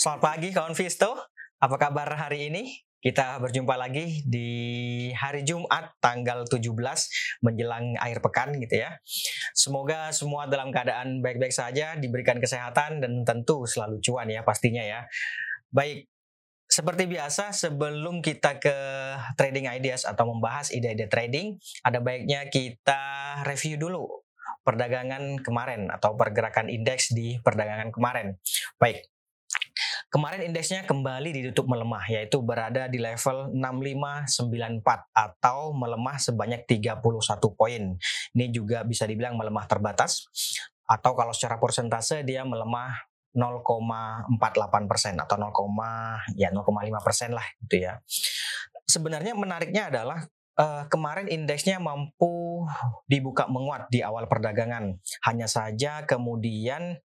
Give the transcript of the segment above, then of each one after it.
Selamat pagi kawan Visto. Apa kabar hari ini? Kita berjumpa lagi di hari Jumat tanggal 17 menjelang akhir pekan gitu ya. Semoga semua dalam keadaan baik-baik saja, diberikan kesehatan dan tentu selalu cuan ya pastinya ya. Baik, seperti biasa sebelum kita ke trading ideas atau membahas ide-ide trading, ada baiknya kita review dulu perdagangan kemarin atau pergerakan indeks di perdagangan kemarin. Baik, Kemarin indeksnya kembali ditutup melemah yaitu berada di level 6594 atau melemah sebanyak 31 poin. Ini juga bisa dibilang melemah terbatas atau kalau secara persentase dia melemah 0,48 persen atau 0, ya 0,5 persen lah gitu ya. Sebenarnya menariknya adalah uh, kemarin indeksnya mampu dibuka menguat di awal perdagangan. Hanya saja kemudian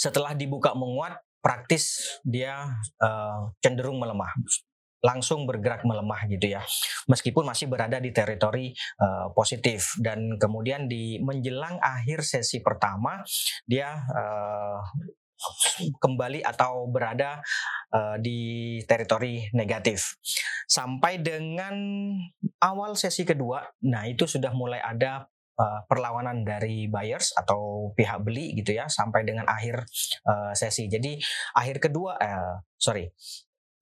setelah dibuka menguat praktis dia uh, cenderung melemah langsung bergerak melemah gitu ya. Meskipun masih berada di teritori uh, positif. Dan kemudian di menjelang akhir sesi pertama dia uh, kembali atau berada uh, di teritori negatif. Sampai dengan awal sesi kedua nah itu sudah mulai ada uh, perlawanan dari buyers atau pihak beli gitu ya sampai dengan akhir uh, sesi. Jadi akhir kedua, uh, sorry,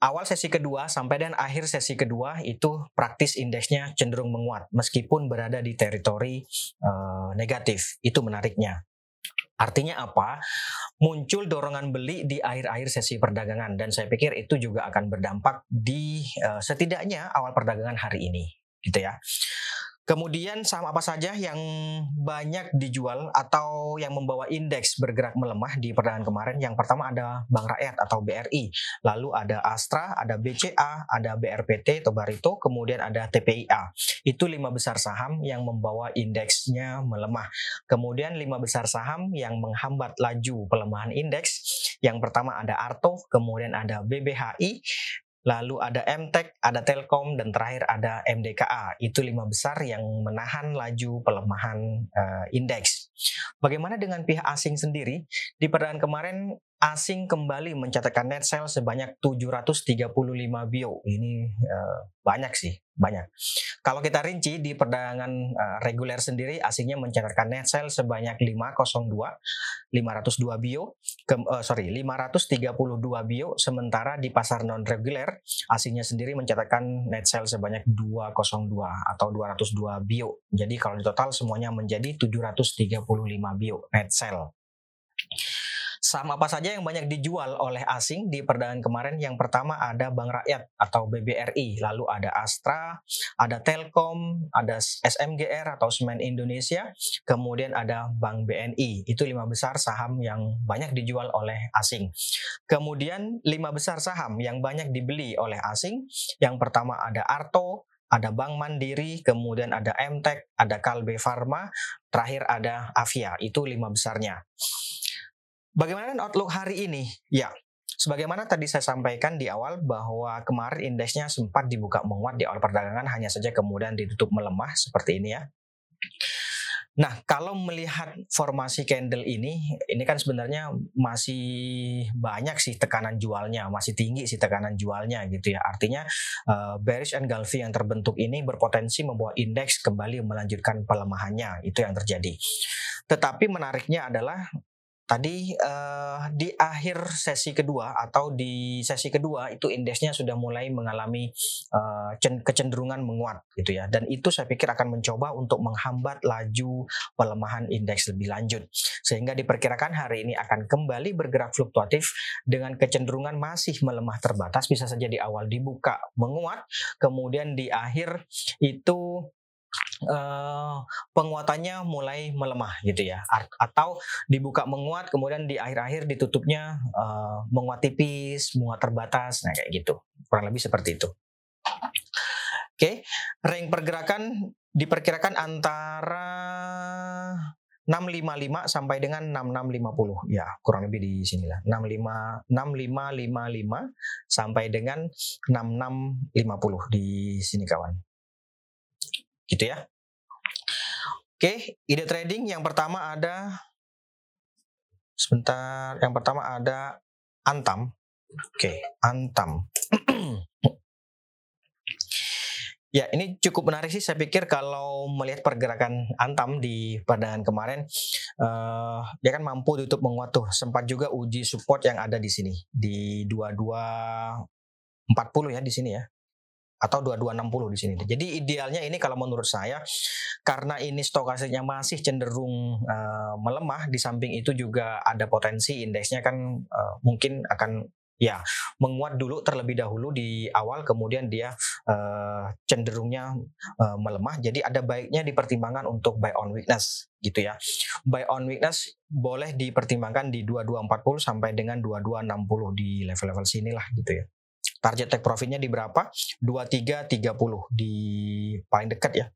awal sesi kedua sampai dengan akhir sesi kedua itu praktis indeksnya cenderung menguat meskipun berada di teritori uh, negatif. Itu menariknya. Artinya apa? Muncul dorongan beli di akhir-akhir sesi perdagangan dan saya pikir itu juga akan berdampak di uh, setidaknya awal perdagangan hari ini, gitu ya. Kemudian saham apa saja yang banyak dijual atau yang membawa indeks bergerak melemah di perdagangan kemarin? Yang pertama ada Bank Rakyat atau BRI, lalu ada Astra, ada BCA, ada BRPT atau Barito, kemudian ada TPIA. Itu lima besar saham yang membawa indeksnya melemah. Kemudian lima besar saham yang menghambat laju pelemahan indeks. Yang pertama ada Arto, kemudian ada BBHI, lalu ada MTEK, ada Telkom, dan terakhir ada MDKA. Itu lima besar yang menahan laju pelemahan uh, indeks. Bagaimana dengan pihak asing sendiri? Di perdagangan kemarin asing kembali mencatatkan net sale sebanyak 735 bio. Ini uh, banyak sih, banyak. Kalau kita rinci di perdagangan uh, reguler sendiri asingnya mencatatkan net sale sebanyak 502 502 bio, ke, uh, sorry 532 bio sementara di pasar non reguler asingnya sendiri mencatatkan net sale sebanyak 202 atau 202 bio. Jadi kalau di total semuanya menjadi 735 bio net sale. Saham apa saja yang banyak dijual oleh asing di perdagangan kemarin? Yang pertama ada Bank Rakyat atau BBRI, lalu ada Astra, ada Telkom, ada SMGR atau Semen Indonesia, kemudian ada Bank BNI. Itu lima besar saham yang banyak dijual oleh asing. Kemudian lima besar saham yang banyak dibeli oleh asing. Yang pertama ada Arto, ada Bank Mandiri, kemudian ada MTEK, ada Kalbe Farma, terakhir ada Avia. Itu lima besarnya. Bagaimana outlook hari ini? Ya, sebagaimana tadi saya sampaikan di awal bahwa kemarin indeksnya sempat dibuka menguat di awal perdagangan hanya saja kemudian ditutup melemah seperti ini ya. Nah, kalau melihat formasi candle ini, ini kan sebenarnya masih banyak sih tekanan jualnya, masih tinggi sih tekanan jualnya gitu ya. Artinya uh, bearish engulfing yang terbentuk ini berpotensi membawa indeks kembali melanjutkan pelemahannya, itu yang terjadi. Tetapi menariknya adalah Tadi uh, di akhir sesi kedua atau di sesi kedua itu indeksnya sudah mulai mengalami uh, kecenderungan menguat gitu ya. Dan itu saya pikir akan mencoba untuk menghambat laju pelemahan indeks lebih lanjut. Sehingga diperkirakan hari ini akan kembali bergerak fluktuatif dengan kecenderungan masih melemah terbatas. Bisa saja di awal dibuka menguat kemudian di akhir itu uh, penguatannya mulai melemah gitu ya. Atau dibuka menguat kemudian di akhir-akhir ditutupnya uh, menguat tipis menguat terbatas nah kayak gitu. Kurang lebih seperti itu. Oke okay. range pergerakan diperkirakan antara 655 sampai dengan 6650 ya kurang lebih di sini lah 65 6555 sampai dengan 6650 di sini kawan gitu ya. Oke, ide trading yang pertama ada sebentar, yang pertama ada Antam. Oke, Antam. Ya, ini cukup menarik sih. Saya pikir kalau melihat pergerakan Antam di perdagangan kemarin, uh, dia kan mampu tutup menguat tuh. Sempat juga uji support yang ada di sini di 2240 ya di sini ya atau 2260 di sini. Jadi idealnya ini kalau menurut saya karena ini stokastiknya masih cenderung uh, melemah di samping itu juga ada potensi indeksnya kan uh, mungkin akan ya menguat dulu terlebih dahulu di awal kemudian dia uh, cenderungnya uh, melemah. Jadi ada baiknya dipertimbangkan untuk buy on weakness gitu ya. Buy on weakness boleh dipertimbangkan di 2240 sampai dengan 2260 di level-level sinilah gitu ya target take profitnya di berapa 2330 di paling dekat ya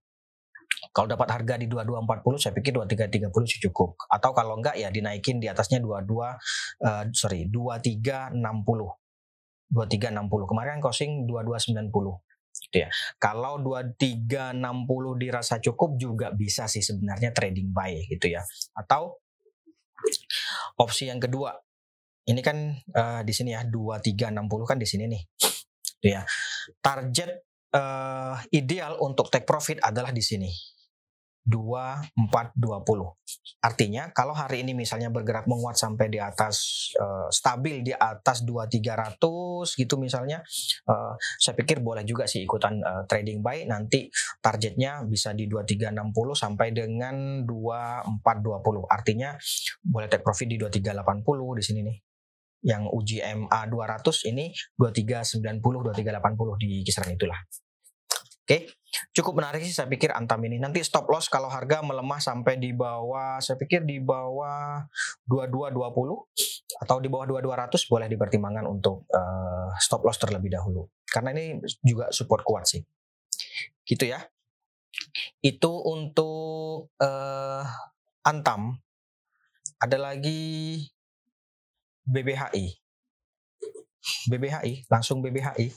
kalau dapat harga di 2240 saya pikir 2330 cukup. Atau kalau enggak ya dinaikin di atasnya 22 uh, eh, sorry 2360. 2360. Kemarin closing 2290 gitu ya. Kalau 2360 dirasa cukup juga bisa sih sebenarnya trading buy gitu ya. Atau opsi yang kedua. Ini kan uh, di sini ya 2360 kan di sini nih. Ya. Target uh, ideal untuk take profit adalah di sini 2420. Artinya kalau hari ini misalnya bergerak menguat sampai di atas uh, stabil di atas 2300 gitu misalnya uh, saya pikir boleh juga sih ikutan uh, trading buy nanti targetnya bisa di 2360 sampai dengan 2420. Artinya boleh take profit di 2380 di sini nih yang uji MA 200 ini 2390 2380 di kisaran itulah. Oke, cukup menarik sih saya pikir Antam ini. Nanti stop loss kalau harga melemah sampai di bawah, saya pikir di bawah 2220 atau di bawah 2200 boleh dipertimbangkan untuk uh, stop loss terlebih dahulu. Karena ini juga support kuat sih. Gitu ya. Itu untuk uh, Antam. Ada lagi BBHI. BBHI, langsung BBHI.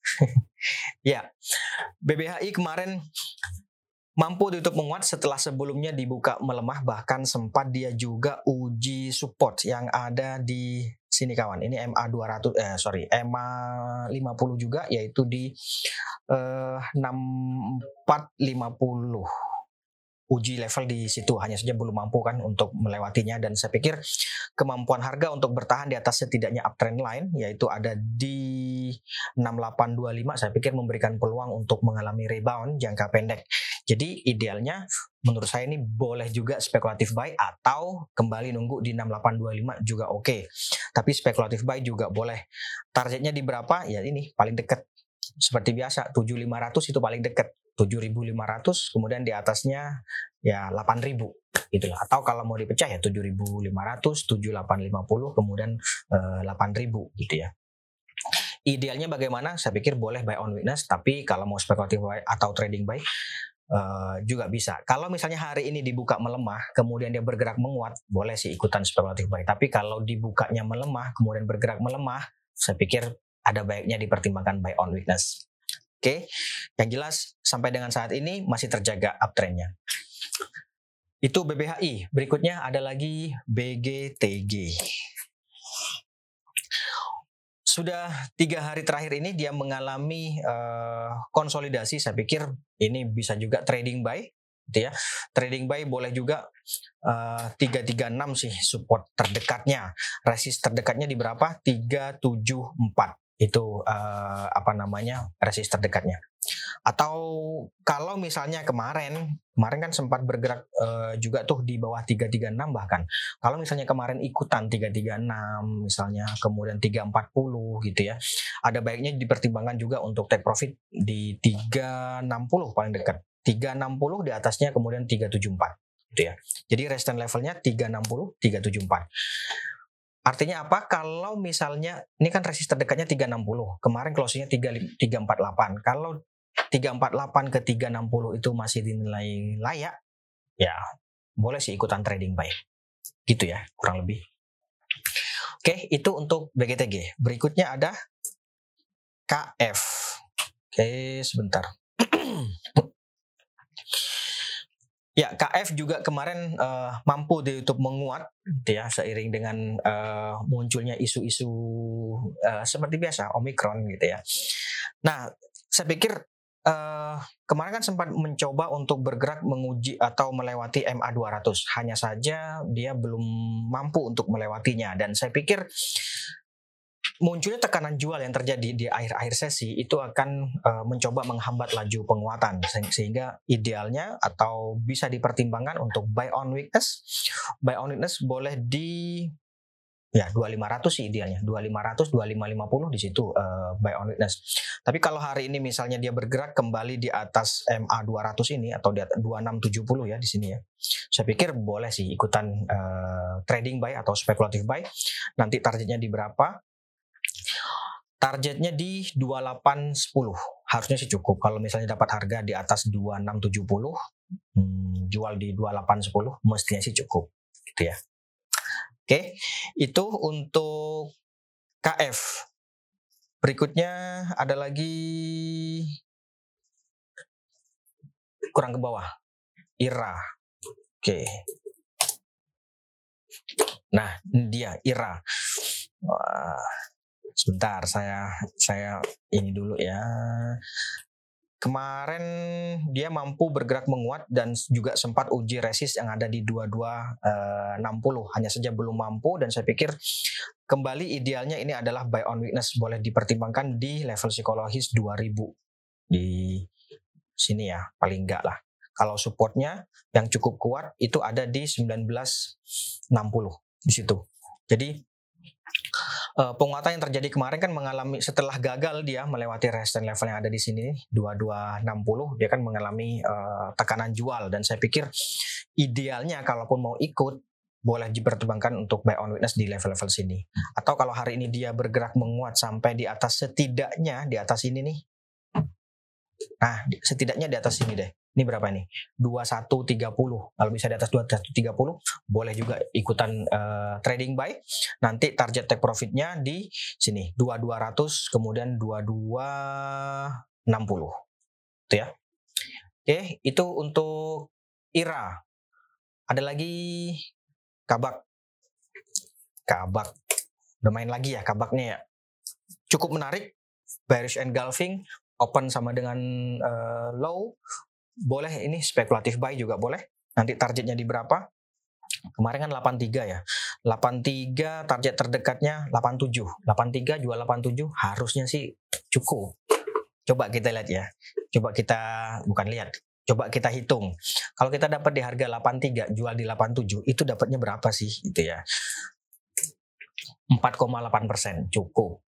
ya, BBHI kemarin mampu ditutup menguat setelah sebelumnya dibuka melemah bahkan sempat dia juga uji support yang ada di sini kawan ini MA 200 eh sorry MA 50 juga yaitu di eh, 6450 uji level di situ hanya saja belum mampu kan untuk melewatinya dan saya pikir kemampuan harga untuk bertahan di atas setidaknya uptrend line yaitu ada di 6825 saya pikir memberikan peluang untuk mengalami rebound jangka pendek. Jadi idealnya menurut saya ini boleh juga spekulatif buy atau kembali nunggu di 6825 juga oke. Okay. Tapi spekulatif buy juga boleh. Targetnya di berapa? Ya ini paling dekat seperti biasa 7500 itu paling dekat 7500 kemudian di atasnya ya 8000 itulah atau kalau mau dipecah ya 7500 7850 kemudian eh, 8000 gitu ya idealnya bagaimana saya pikir boleh buy on weakness tapi kalau mau spekulatif buy atau trading buy Uh, juga bisa. Kalau misalnya hari ini dibuka melemah, kemudian dia bergerak menguat, boleh sih ikutan spekulatif buy. Tapi kalau dibukanya melemah, kemudian bergerak melemah, saya pikir ada baiknya dipertimbangkan buy on weakness. Oke, yang jelas sampai dengan saat ini masih terjaga uptrendnya. Itu BBHI. Berikutnya ada lagi BGTG. Sudah tiga hari terakhir ini dia mengalami uh, konsolidasi. Saya pikir ini bisa juga trading buy, gitu ya. Trading buy boleh juga uh, 336 sih support terdekatnya. Resist terdekatnya di berapa? 374 itu uh, apa namanya resist terdekatnya. Atau kalau misalnya kemarin kemarin kan sempat bergerak uh, juga tuh di bawah 336 bahkan. Kalau misalnya kemarin ikutan 336 misalnya kemudian 340 gitu ya ada baiknya dipertimbangkan juga untuk take profit di 360 paling dekat. 360 di atasnya kemudian 374 gitu ya. Jadi resistance levelnya 360 374 Artinya apa? Kalau misalnya ini kan resist terdekatnya 360, kemarin closingnya 348. Kalau 348 ke 360 itu masih dinilai layak, ya boleh sih ikutan trading buy. Gitu ya, kurang lebih. Oke, itu untuk BGTG. Berikutnya ada KF. Oke, sebentar. Ya, KF juga kemarin uh, mampu di YouTube menguat, gitu ya, seiring dengan uh, munculnya isu-isu uh, seperti biasa Omicron, gitu ya. Nah, saya pikir uh, kemarin kan sempat mencoba untuk bergerak menguji atau melewati MA 200. Hanya saja dia belum mampu untuk melewatinya, dan saya pikir munculnya tekanan jual yang terjadi di akhir-akhir sesi itu akan uh, mencoba menghambat laju penguatan sehingga idealnya atau bisa dipertimbangkan untuk buy on weakness. Buy on weakness boleh di ya 2500 sih idealnya 2500 2550 di situ uh, buy on weakness. Tapi kalau hari ini misalnya dia bergerak kembali di atas MA 200 ini atau di atas 2670 ya di sini ya saya pikir boleh sih ikutan uh, trading buy atau spekulatif buy. Nanti targetnya di berapa targetnya di 2810 harusnya sih cukup. Kalau misalnya dapat harga di atas 2670 hmm, jual di 2810 mestinya sih cukup. Gitu ya. Oke itu untuk KF berikutnya ada lagi kurang ke bawah. IRA. Oke. Nah dia IRA. Wah, sebentar saya saya ini dulu ya. Kemarin dia mampu bergerak menguat dan juga sempat uji resist yang ada di 2260 eh, hanya saja belum mampu dan saya pikir kembali idealnya ini adalah buy on weakness boleh dipertimbangkan di level psikologis 2000 di sini ya paling enggak lah. Kalau supportnya yang cukup kuat itu ada di 1960 di situ. Jadi uh, penguatan yang terjadi kemarin kan mengalami setelah gagal dia melewati resistance level yang ada di sini 2260 dia kan mengalami uh, tekanan jual dan saya pikir idealnya kalaupun mau ikut boleh dipertimbangkan untuk buy on witness di level-level sini. Atau kalau hari ini dia bergerak menguat sampai di atas setidaknya di atas ini nih. Nah, setidaknya di atas sini deh. Ini berapa nih? 2130. Kalau bisa di atas 2130 boleh juga ikutan uh, trading buy. Nanti target take profitnya di sini 2200 kemudian 2260. Itu ya. Oke, itu untuk IRA. Ada lagi kabak. Kabak. Udah main lagi ya kabaknya ya. Cukup menarik. Bearish engulfing open sama dengan uh, low boleh ini spekulatif buy juga boleh. Nanti targetnya di berapa? Kemarin kan 83 ya. 83 target terdekatnya 87. 83 jual 87 harusnya sih cukup. Coba kita lihat ya. Coba kita bukan lihat. Coba kita hitung. Kalau kita dapat di harga 83 jual di 87 itu dapatnya berapa sih gitu ya. 4,8 persen cukup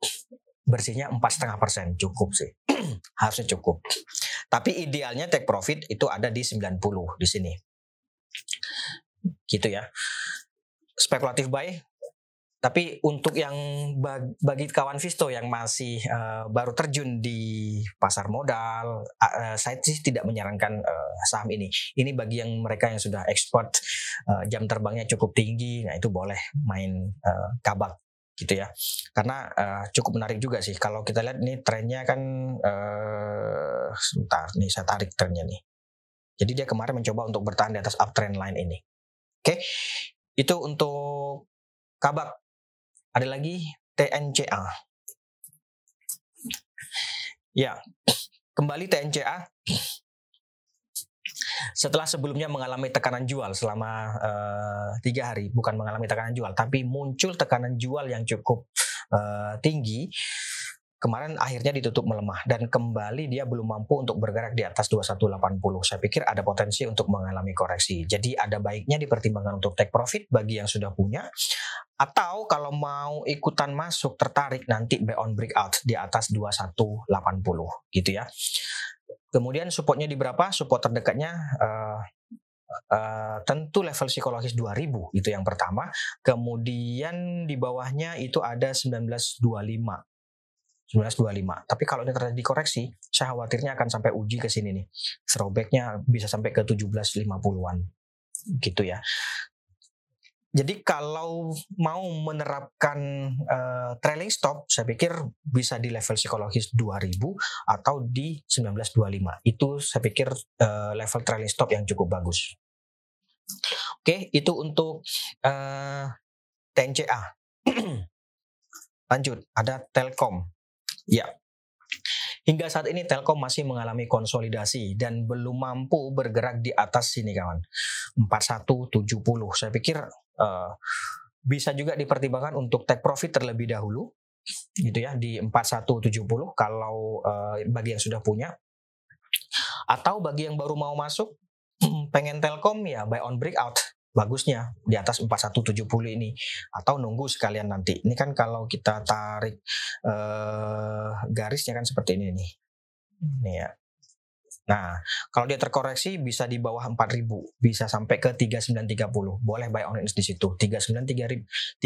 bersihnya empat setengah persen cukup sih. Harusnya cukup. Tapi idealnya take profit itu ada di 90 di sini. Gitu ya. Spekulatif buy tapi untuk yang bagi kawan Visto yang masih uh, baru terjun di pasar modal, uh, saya sih tidak menyarankan uh, saham ini. Ini bagi yang mereka yang sudah ekspor uh, jam terbangnya cukup tinggi, nah itu boleh main uh, kabak gitu ya. Karena uh, cukup menarik juga sih. Kalau kita lihat ini trennya kan uh, sebentar nih saya tarik trennya nih. Jadi dia kemarin mencoba untuk bertahan di atas uptrend line ini. Oke itu untuk kabak ada lagi TNCA ya kembali TNCA setelah sebelumnya mengalami tekanan jual selama uh, tiga hari, bukan mengalami tekanan jual, tapi muncul tekanan jual yang cukup uh, tinggi. Kemarin akhirnya ditutup melemah dan kembali dia belum mampu untuk bergerak di atas 2180. Saya pikir ada potensi untuk mengalami koreksi. Jadi ada baiknya dipertimbangkan untuk take profit bagi yang sudah punya atau kalau mau ikutan masuk tertarik nanti buy on breakout di atas 2180 gitu ya. Kemudian supportnya di berapa? Support terdekatnya uh, uh, tentu level psikologis 2000 itu yang pertama. Kemudian di bawahnya itu ada 1925. 1925. Tapi kalau ini terjadi koreksi, saya khawatirnya akan sampai uji ke sini nih. Throwbacknya bisa sampai ke 1750-an. Gitu ya. Jadi kalau mau menerapkan uh, trailing stop, saya pikir bisa di level psikologis 2000 atau di 1925. Itu saya pikir uh, level trailing stop yang cukup bagus. Oke, itu untuk uh, TNCA. Lanjut, ada Telkom. Ya. Hingga saat ini Telkom masih mengalami konsolidasi dan belum mampu bergerak di atas sini kawan. 4170. Saya pikir uh, bisa juga dipertimbangkan untuk take profit terlebih dahulu gitu ya di 4170 kalau uh, bagi yang sudah punya atau bagi yang baru mau masuk pengen Telkom ya buy on breakout bagusnya di atas 4170 ini atau nunggu sekalian nanti. Ini kan kalau kita tarik uh, garisnya kan seperti ini nih. Nih ya. Nah, kalau dia terkoreksi bisa di bawah 4000, bisa sampai ke 3930. Boleh buy on di situ. 3930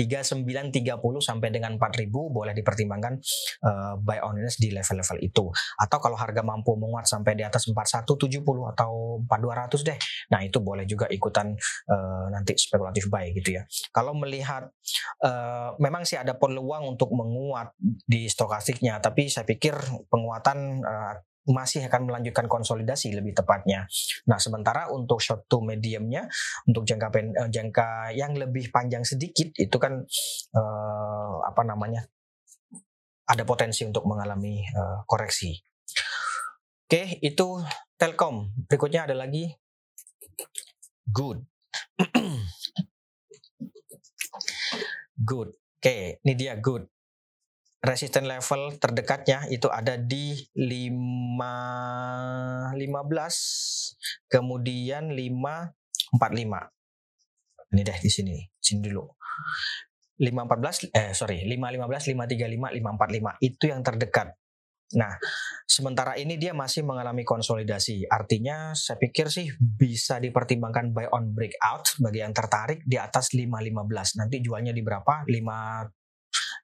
sampai dengan 4000 boleh dipertimbangkan uh, buy on di level-level itu. Atau kalau harga mampu menguat sampai di atas 4170 atau 4200 deh. Nah, itu boleh juga ikutan uh, nanti spekulatif buy gitu ya. Kalau melihat uh, memang sih ada peluang untuk menguat di stokastiknya, tapi saya pikir penguatan uh, masih akan melanjutkan konsolidasi lebih tepatnya. Nah, sementara untuk short to mediumnya, untuk jangka pen, uh, jangka yang lebih panjang sedikit itu kan uh, apa namanya ada potensi untuk mengalami uh, koreksi. Oke, itu Telkom. Berikutnya ada lagi Good. good. Oke, ini dia Good resisten level terdekatnya itu ada di 5 15 kemudian 5 45. Ini deh di sini, sini dulu. 514 eh sorry 515 535 545 itu yang terdekat. Nah, sementara ini dia masih mengalami konsolidasi. Artinya saya pikir sih bisa dipertimbangkan buy on breakout bagi yang tertarik di atas 515. Nanti jualnya di berapa? 5 either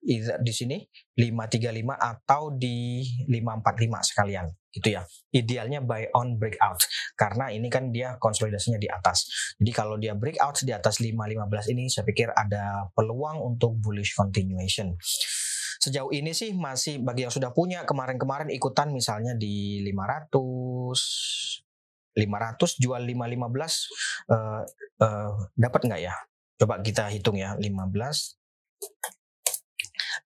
di sini 535 atau di 545 sekalian gitu ya. Idealnya buy on breakout karena ini kan dia konsolidasinya di atas. Jadi kalau dia breakout di atas 515 ini saya pikir ada peluang untuk bullish continuation. Sejauh ini sih masih bagi yang sudah punya kemarin-kemarin ikutan misalnya di 500 500 jual 515 uh, uh, dapat nggak ya? Coba kita hitung ya 15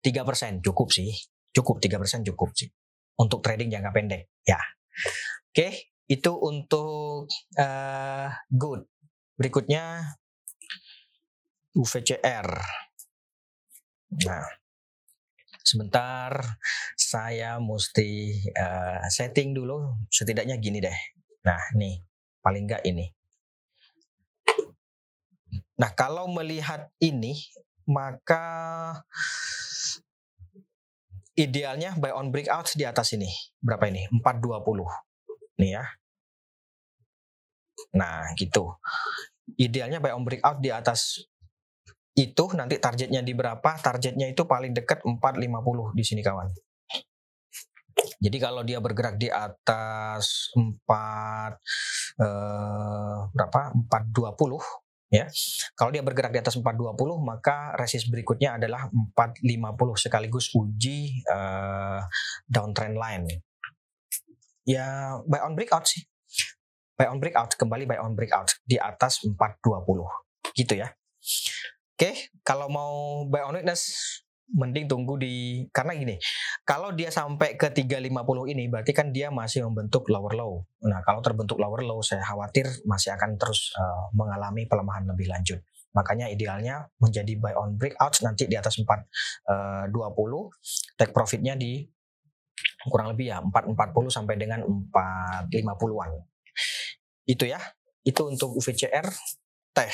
tiga persen. Cukup sih. Cukup tiga persen cukup sih. Untuk trading jangka pendek. Ya. Oke okay, itu untuk uh, good berikutnya UVCR nah sebentar. Saya mesti uh, setting dulu. Setidaknya gini deh. Nah nih. Paling enggak ini. Nah kalau melihat ini maka idealnya buy on breakout di atas ini. Berapa ini? 420. Nih ya. Nah, gitu. Idealnya buy on breakout di atas itu nanti targetnya di berapa? Targetnya itu paling dekat 450 di sini kawan. Jadi kalau dia bergerak di atas 4 eh, berapa? 420 ya. Kalau dia bergerak di atas 420 maka resist berikutnya adalah 450 sekaligus uji uh, downtrend line. Ya buy on breakout sih. Buy on breakout kembali buy on breakout di atas 420 gitu ya. Oke, kalau mau buy on weakness mending tunggu di karena gini kalau dia sampai ke 350 ini berarti kan dia masih membentuk lower low. Nah kalau terbentuk lower low saya khawatir masih akan terus uh, mengalami pelemahan lebih lanjut. Makanya idealnya menjadi buy on breakout nanti di atas 420 uh, take profitnya di kurang lebih ya 440 sampai dengan 450-an itu ya itu untuk UVCR teh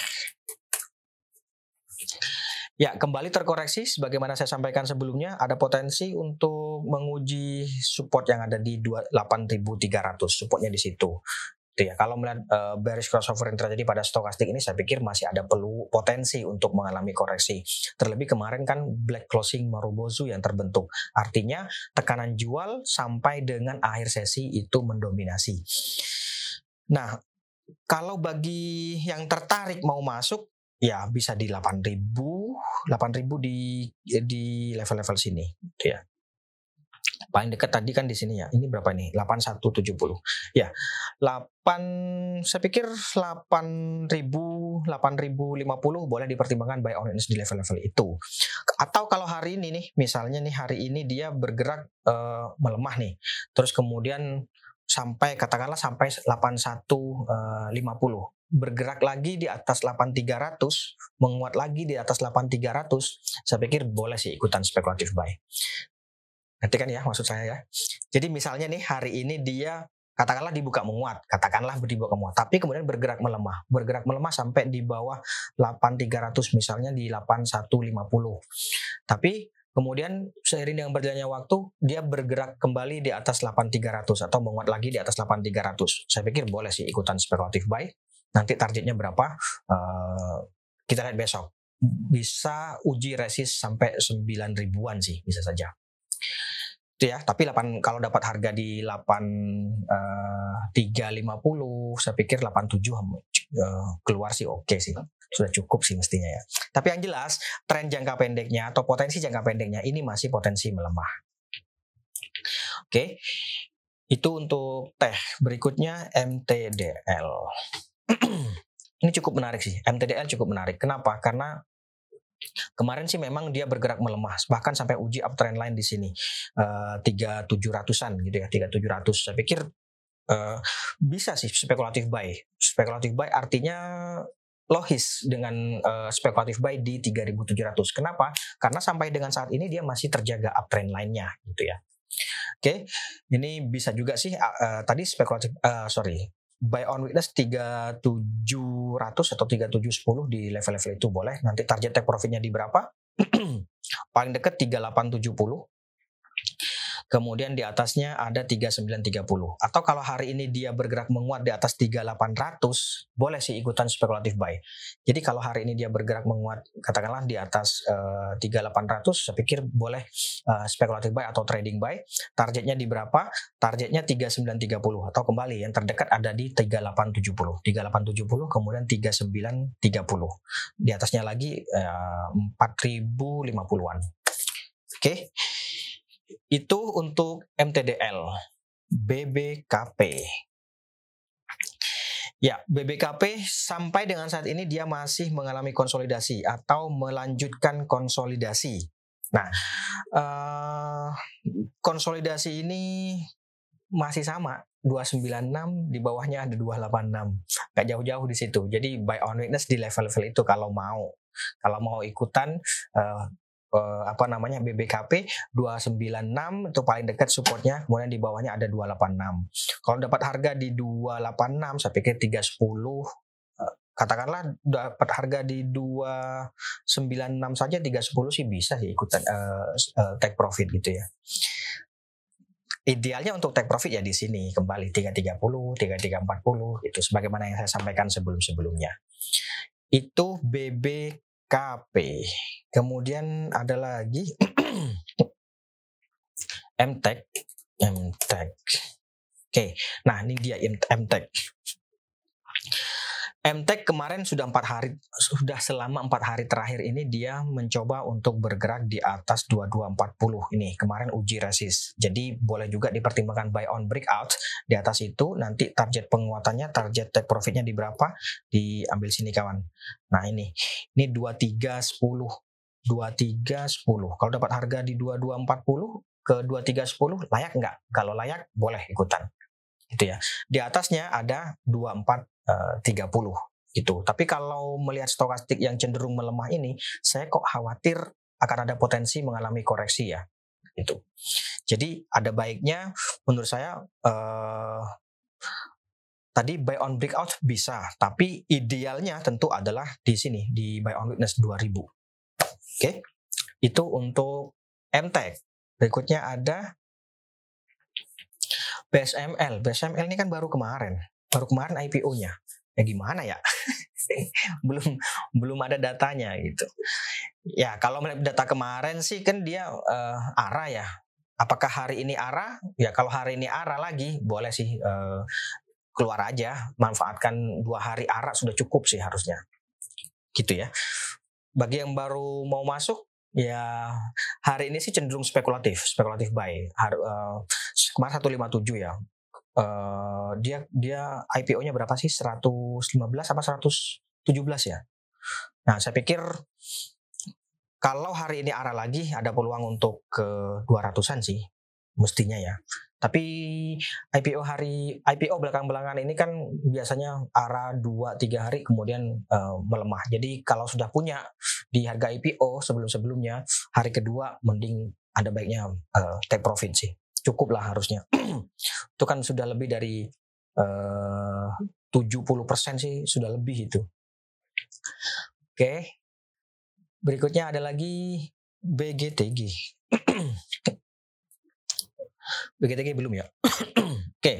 Ya, kembali terkoreksi sebagaimana saya sampaikan sebelumnya ada potensi untuk menguji support yang ada di 8300, supportnya di situ. Itu ya. Kalau melihat uh, bearish crossover yang terjadi pada stokastik ini saya pikir masih ada perlu potensi untuk mengalami koreksi. Terlebih kemarin kan black closing Marubozu yang terbentuk. Artinya tekanan jual sampai dengan akhir sesi itu mendominasi. Nah, kalau bagi yang tertarik mau masuk ya bisa di 8000 8000 di di level-level sini gitu ya paling dekat tadi kan di sini ya. Ini berapa nih? 8170. Ya. 8 saya pikir 8000 8050 boleh dipertimbangkan buy on di level-level itu. Atau kalau hari ini nih, misalnya nih hari ini dia bergerak uh, melemah nih. Terus kemudian sampai katakanlah sampai 8150 bergerak lagi di atas 8300 menguat lagi di atas 8300 saya pikir boleh sih ikutan spekulatif buy Nanti kan ya maksud saya ya. Jadi misalnya nih hari ini dia katakanlah dibuka menguat, katakanlah dibuka menguat, tapi kemudian bergerak melemah, bergerak melemah sampai di bawah 8300 misalnya di 8150. Tapi kemudian seiring dengan berjalannya waktu dia bergerak kembali di atas 8300 atau menguat lagi di atas 8300. Saya pikir boleh sih ikutan spekulatif buy. Nanti targetnya berapa? Uh, kita lihat besok. Bisa uji resist sampai 9 ribuan sih bisa saja itu ya tapi 8 kalau dapat harga di 8 uh, 350 saya pikir 87 uh, keluar sih oke okay sih sudah cukup sih mestinya ya. Tapi yang jelas tren jangka pendeknya atau potensi jangka pendeknya ini masih potensi melemah. Oke itu untuk teh berikutnya MTDL ini cukup menarik sih MTDL cukup menarik. Kenapa? Karena Kemarin sih memang dia bergerak melemah, bahkan sampai uji uptrend line di sini. Eh, tiga tujuh ratusan gitu ya, tiga tujuh ratus. Saya pikir uh, bisa sih spekulatif buy. Spekulatif buy artinya logis dengan uh, spekulatif buy di 3.700. Kenapa? Karena sampai dengan saat ini dia masih terjaga uptrend line-nya gitu ya. Oke, okay. ini bisa juga sih uh, tadi spekulatif uh, sorry buy on weakness 3700 atau 3710 di level-level itu boleh. Nanti target take profitnya di berapa? Paling dekat 3870 kemudian di atasnya ada 3930 atau kalau hari ini dia bergerak menguat di atas 3800 boleh sih ikutan spekulatif buy. Jadi kalau hari ini dia bergerak menguat katakanlah di atas uh, eh, 3800 saya pikir boleh uh, spekulatif buy atau trading buy. Targetnya di berapa? Targetnya 3930 atau kembali. Yang terdekat ada di 3870 3870 kemudian 3930 di atasnya lagi uh, 4050-an oke? okay. Itu untuk MTDL. BBKP. Ya, BBKP sampai dengan saat ini dia masih mengalami konsolidasi atau melanjutkan konsolidasi. Nah, uh, konsolidasi ini masih sama 296 di bawahnya ada 286 gak jauh-jauh di situ jadi buy on weakness di level-level itu kalau mau kalau mau ikutan uh, uh, apa namanya BBKP 296 itu paling dekat supportnya kemudian di bawahnya ada 286 kalau dapat harga di 286 saya pikir 310 uh, eh, katakanlah dapat harga di 296 saja 310 sih bisa sih ikutan uh, uh, take profit gitu ya. Idealnya untuk take profit ya di sini kembali 330, 3340 itu sebagaimana yang saya sampaikan sebelum-sebelumnya. Itu BB KP. Kemudian ada lagi MTech. MTech. Oke, nah ini dia MTech. MTech kemarin sudah empat hari sudah selama empat hari terakhir ini dia mencoba untuk bergerak di atas 2240 ini. Kemarin uji resist jadi boleh juga dipertimbangkan buy on breakout di atas itu. Nanti target penguatannya target take profitnya di berapa diambil sini kawan. Nah ini. Ini 2310 2310 kalau dapat harga di 2240 ke 2310 layak nggak? Kalau layak boleh ikutan. Gitu ya. Di atasnya ada 24 30 eh, gitu. Tapi kalau melihat stokastik yang cenderung melemah ini, saya kok khawatir akan ada potensi mengalami koreksi ya. Itu. Jadi ada baiknya menurut saya uh, tadi buy on breakout bisa, tapi idealnya tentu adalah di sini di buy on witness 2000. Oke. Okay? Itu untuk MTech. Berikutnya ada BSML. BSML ini kan baru kemarin baru kemarin IPO-nya. Ya gimana ya? belum belum ada datanya gitu. Ya kalau melihat data kemarin sih kan dia uh, arah ya. Apakah hari ini arah? Ya kalau hari ini arah lagi boleh sih uh, keluar aja, manfaatkan dua hari arah sudah cukup sih harusnya. Gitu ya. Bagi yang baru mau masuk ya hari ini sih cenderung spekulatif, spekulatif buy. Har, uh, kemarin 157 ya. Uh, dia dia IPO-nya berapa sih? 115 apa 117 ya? Nah, saya pikir kalau hari ini arah lagi ada peluang untuk ke 200-an sih mestinya ya. Tapi IPO hari IPO belakang-belakangan ini kan biasanya arah 2 3 hari kemudian uh, melemah. Jadi kalau sudah punya di harga IPO sebelum-sebelumnya hari kedua mending ada baiknya uh, take profit sih. Cukup lah harusnya. itu kan sudah lebih dari uh, 70% sih sudah lebih itu. Oke. Okay. Berikutnya ada lagi BGTG. BGTG belum ya? Oke. Okay.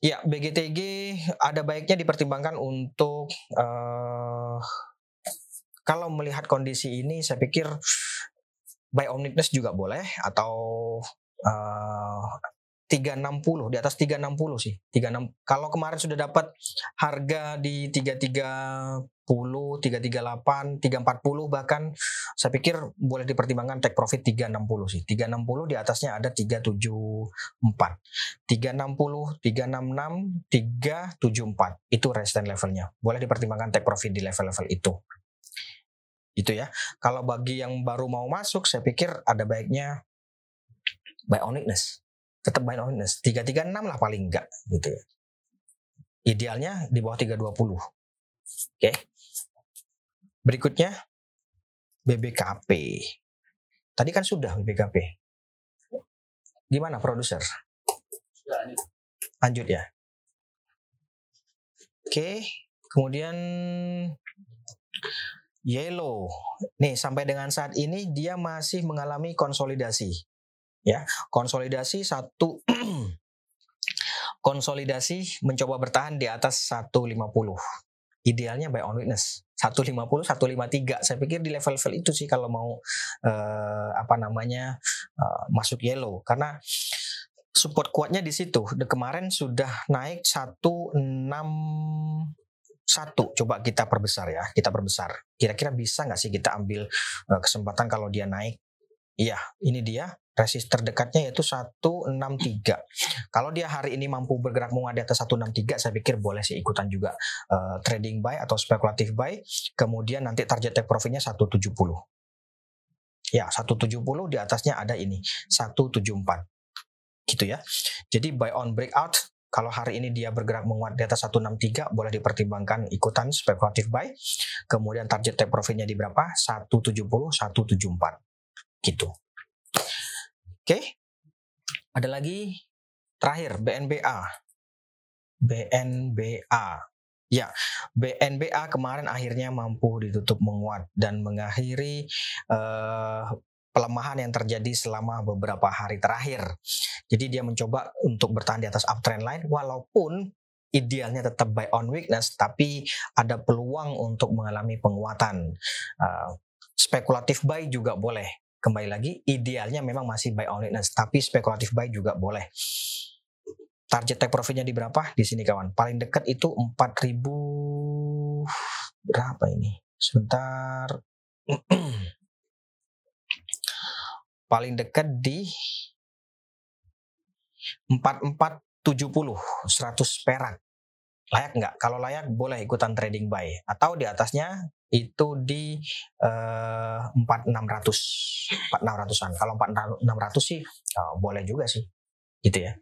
Ya, BGTG ada baiknya dipertimbangkan untuk uh, kalau melihat kondisi ini, saya pikir buy omnibus juga boleh atau uh, 360 di atas 360 sih. 36 kalau kemarin sudah dapat harga di 330, 338, 340 bahkan saya pikir boleh dipertimbangkan take profit 360 sih. 360 di atasnya ada 374. 360, 366, 374 itu resistance levelnya. Boleh dipertimbangkan take profit di level-level itu. Itu ya. Kalau bagi yang baru mau masuk saya pikir ada baiknya weakness tetap honest. 336 lah paling enggak gitu ya. Idealnya di bawah 320. Oke. Berikutnya BBKP. Tadi kan sudah BBKP. Gimana produser? Lanjut ya. Oke, kemudian Yellow. Nih sampai dengan saat ini dia masih mengalami konsolidasi. Ya konsolidasi satu konsolidasi mencoba bertahan di atas 150 idealnya buy on witness. 150 153 saya pikir di level-level itu sih kalau mau uh, apa namanya uh, masuk yellow. Karena support kuatnya di situ. Kemarin sudah naik 161 coba kita perbesar ya kita perbesar kira-kira bisa nggak sih kita ambil uh, kesempatan kalau dia naik Iya, ini dia resist terdekatnya yaitu 163. Kalau dia hari ini mampu bergerak menguat di atas 163, saya pikir boleh sih ikutan juga uh, trading buy atau spekulatif buy. Kemudian nanti target take profitnya 170. Ya, 170 di atasnya ada ini, 174. Gitu ya. Jadi buy on breakout kalau hari ini dia bergerak menguat di atas 163 boleh dipertimbangkan ikutan spekulatif buy. Kemudian target take profitnya di berapa? 170, 174 gitu. Oke. Ada lagi terakhir BNBA. BNBA. Ya, BNBA kemarin akhirnya mampu ditutup menguat dan mengakhiri uh, pelemahan yang terjadi selama beberapa hari terakhir. Jadi dia mencoba untuk bertahan di atas uptrend line walaupun idealnya tetap buy on weakness tapi ada peluang untuk mengalami penguatan. Uh, spekulatif buy juga boleh. Kembali lagi idealnya memang masih buy on weakness tapi spekulatif buy juga boleh. Target take profitnya di berapa? Di sini kawan. Paling dekat itu 4000 berapa ini? Sebentar paling dekat di 4470 100 perak layak nggak kalau layak boleh ikutan trading buy atau di atasnya itu di uh, 4600 4600-an. Kalau 4600 sih oh, boleh juga sih. Gitu ya.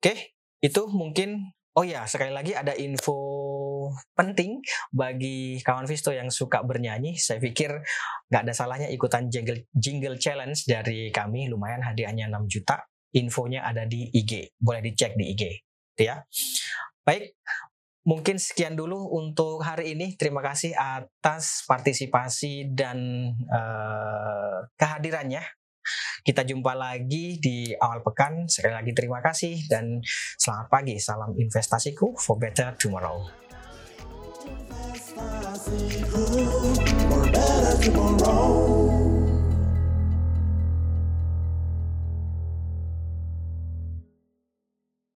Oke, itu mungkin Oh ya, sekali lagi ada info penting bagi kawan Visto yang suka bernyanyi. Saya pikir nggak ada salahnya ikutan jingle, jingle challenge dari kami. Lumayan hadiahnya 6 juta. Infonya ada di IG. Boleh dicek di IG. Gitu ya. Baik, Mungkin sekian dulu untuk hari ini. Terima kasih atas partisipasi dan uh, kehadirannya. Kita jumpa lagi di awal pekan. Sekali lagi terima kasih dan selamat pagi. Salam investasiku for better tomorrow. For better tomorrow.